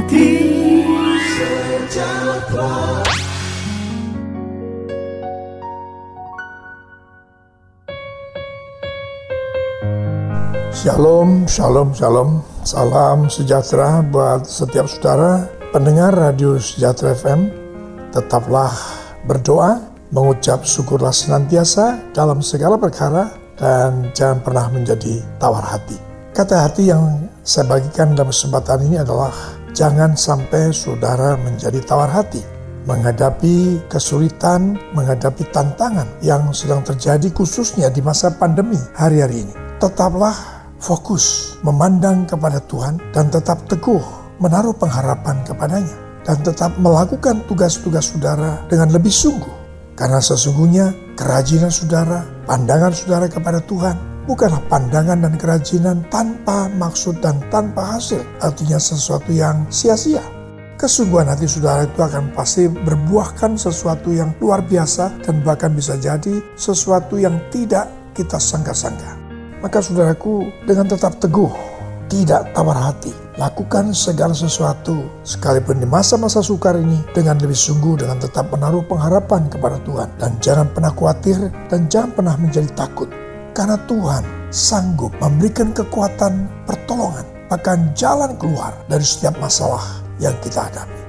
hati sejahtera Shalom, shalom, shalom. Salam sejahtera buat setiap saudara pendengar Radio Sejahtera FM. Tetaplah berdoa, mengucap syukurlah senantiasa dalam segala perkara dan jangan pernah menjadi tawar hati. Kata hati yang saya bagikan dalam kesempatan ini adalah jangan sampai saudara menjadi tawar hati menghadapi kesulitan, menghadapi tantangan yang sedang terjadi khususnya di masa pandemi hari-hari ini. Tetaplah fokus memandang kepada Tuhan dan tetap teguh menaruh pengharapan kepadanya dan tetap melakukan tugas-tugas saudara dengan lebih sungguh karena sesungguhnya kerajinan saudara, pandangan saudara kepada Tuhan bukanlah pandangan dan kerajinan tanpa maksud dan tanpa hasil, artinya sesuatu yang sia-sia. Kesungguhan hati saudara itu akan pasti berbuahkan sesuatu yang luar biasa dan bahkan bisa jadi sesuatu yang tidak kita sangka-sangka. Maka saudaraku dengan tetap teguh, tidak tawar hati, lakukan segala sesuatu sekalipun di masa-masa sukar ini dengan lebih sungguh dengan tetap menaruh pengharapan kepada Tuhan dan jangan pernah khawatir dan jangan pernah menjadi takut karena Tuhan sanggup memberikan kekuatan pertolongan bahkan jalan keluar dari setiap masalah yang kita hadapi.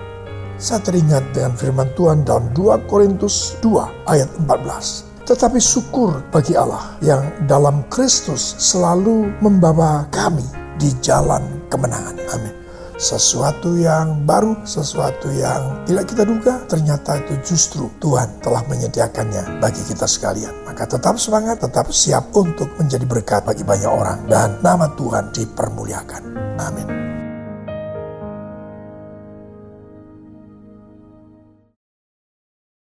Saya teringat dengan firman Tuhan dalam 2 Korintus 2 ayat 14. Tetapi syukur bagi Allah yang dalam Kristus selalu membawa kami di jalan kemenangan. Amin. Sesuatu yang baru, sesuatu yang tidak kita duga, ternyata itu justru Tuhan telah menyediakannya bagi kita sekalian. Maka tetap semangat, tetap siap untuk menjadi berkat bagi banyak orang. Dan nama Tuhan dipermuliakan. Amin.